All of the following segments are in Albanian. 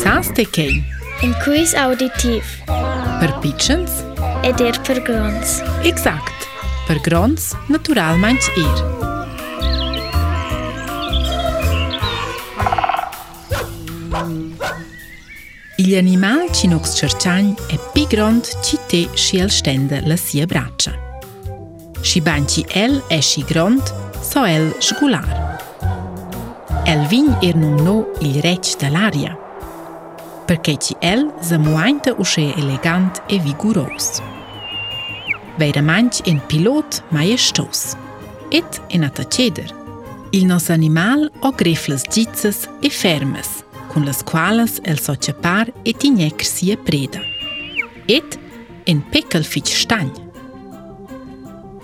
Sans të kej. Në kujs auditiv. Për pichens. E dirë për grons. Exakt. Për grons, natural manç irë. animal animali ci nox cercian e pigrond ci te si el stende la sia braccia. Si banci el e si grond, so el sgular. El vin ir nun no il rec dell'aria. l'aria. perché el semuainta usche elegant e viguros. Veira manch en pilot maestos. Et en ataceder. Il nos animal o grefles dizzes e fermes, con las qualas el sociapar e tignecr sia preda. Et en peckel fic stagn.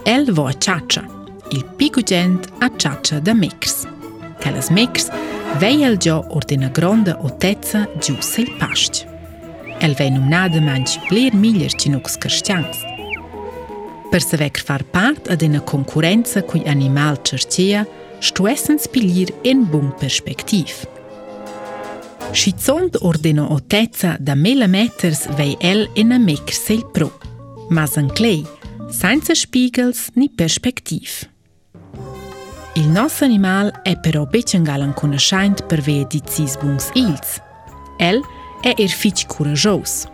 El vo a ciaccia, il pigugent a ciaccia da mecrs. Calas mecrs Vei el gio or d'ina gronda otezza gius il past. El vei numnada manci plir miglier cinucs cristians. Per saver far part ad ina concurrenza cui animal cercea, stuessens pilir en bun perspektiv. Schizond ordino otezza da mela meters vei el in a mecr sel pro, ma san clei, senza spiegels ni perspektiv. Il nostro animal è però becce in galan per via di zis ilz. El è er figlio coraggioso.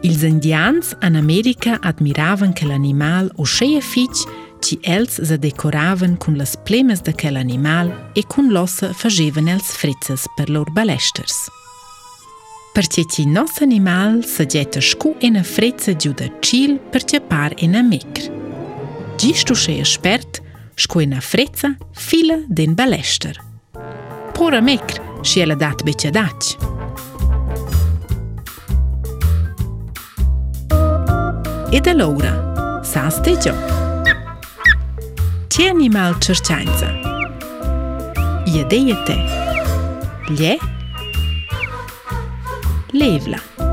Il zendianz in America admiravan che l'animal o sceia figli ci elz za decoravan con las plemes di quel animal e con l'osso facevano els frizzes per loro balestres. Per che il nostro animal si getta scu e ne frizze giù da cil per che par e ne mecr. Gisto sceia sperte shkoj në freca, filë dhe në baleshtër. Porë mekrë, shi e lë datë bëqë daqë. E dhe lora, sa së të gjopë. Tje një malë qërçanëca. Jede jetë. Lje. Levla. Levla.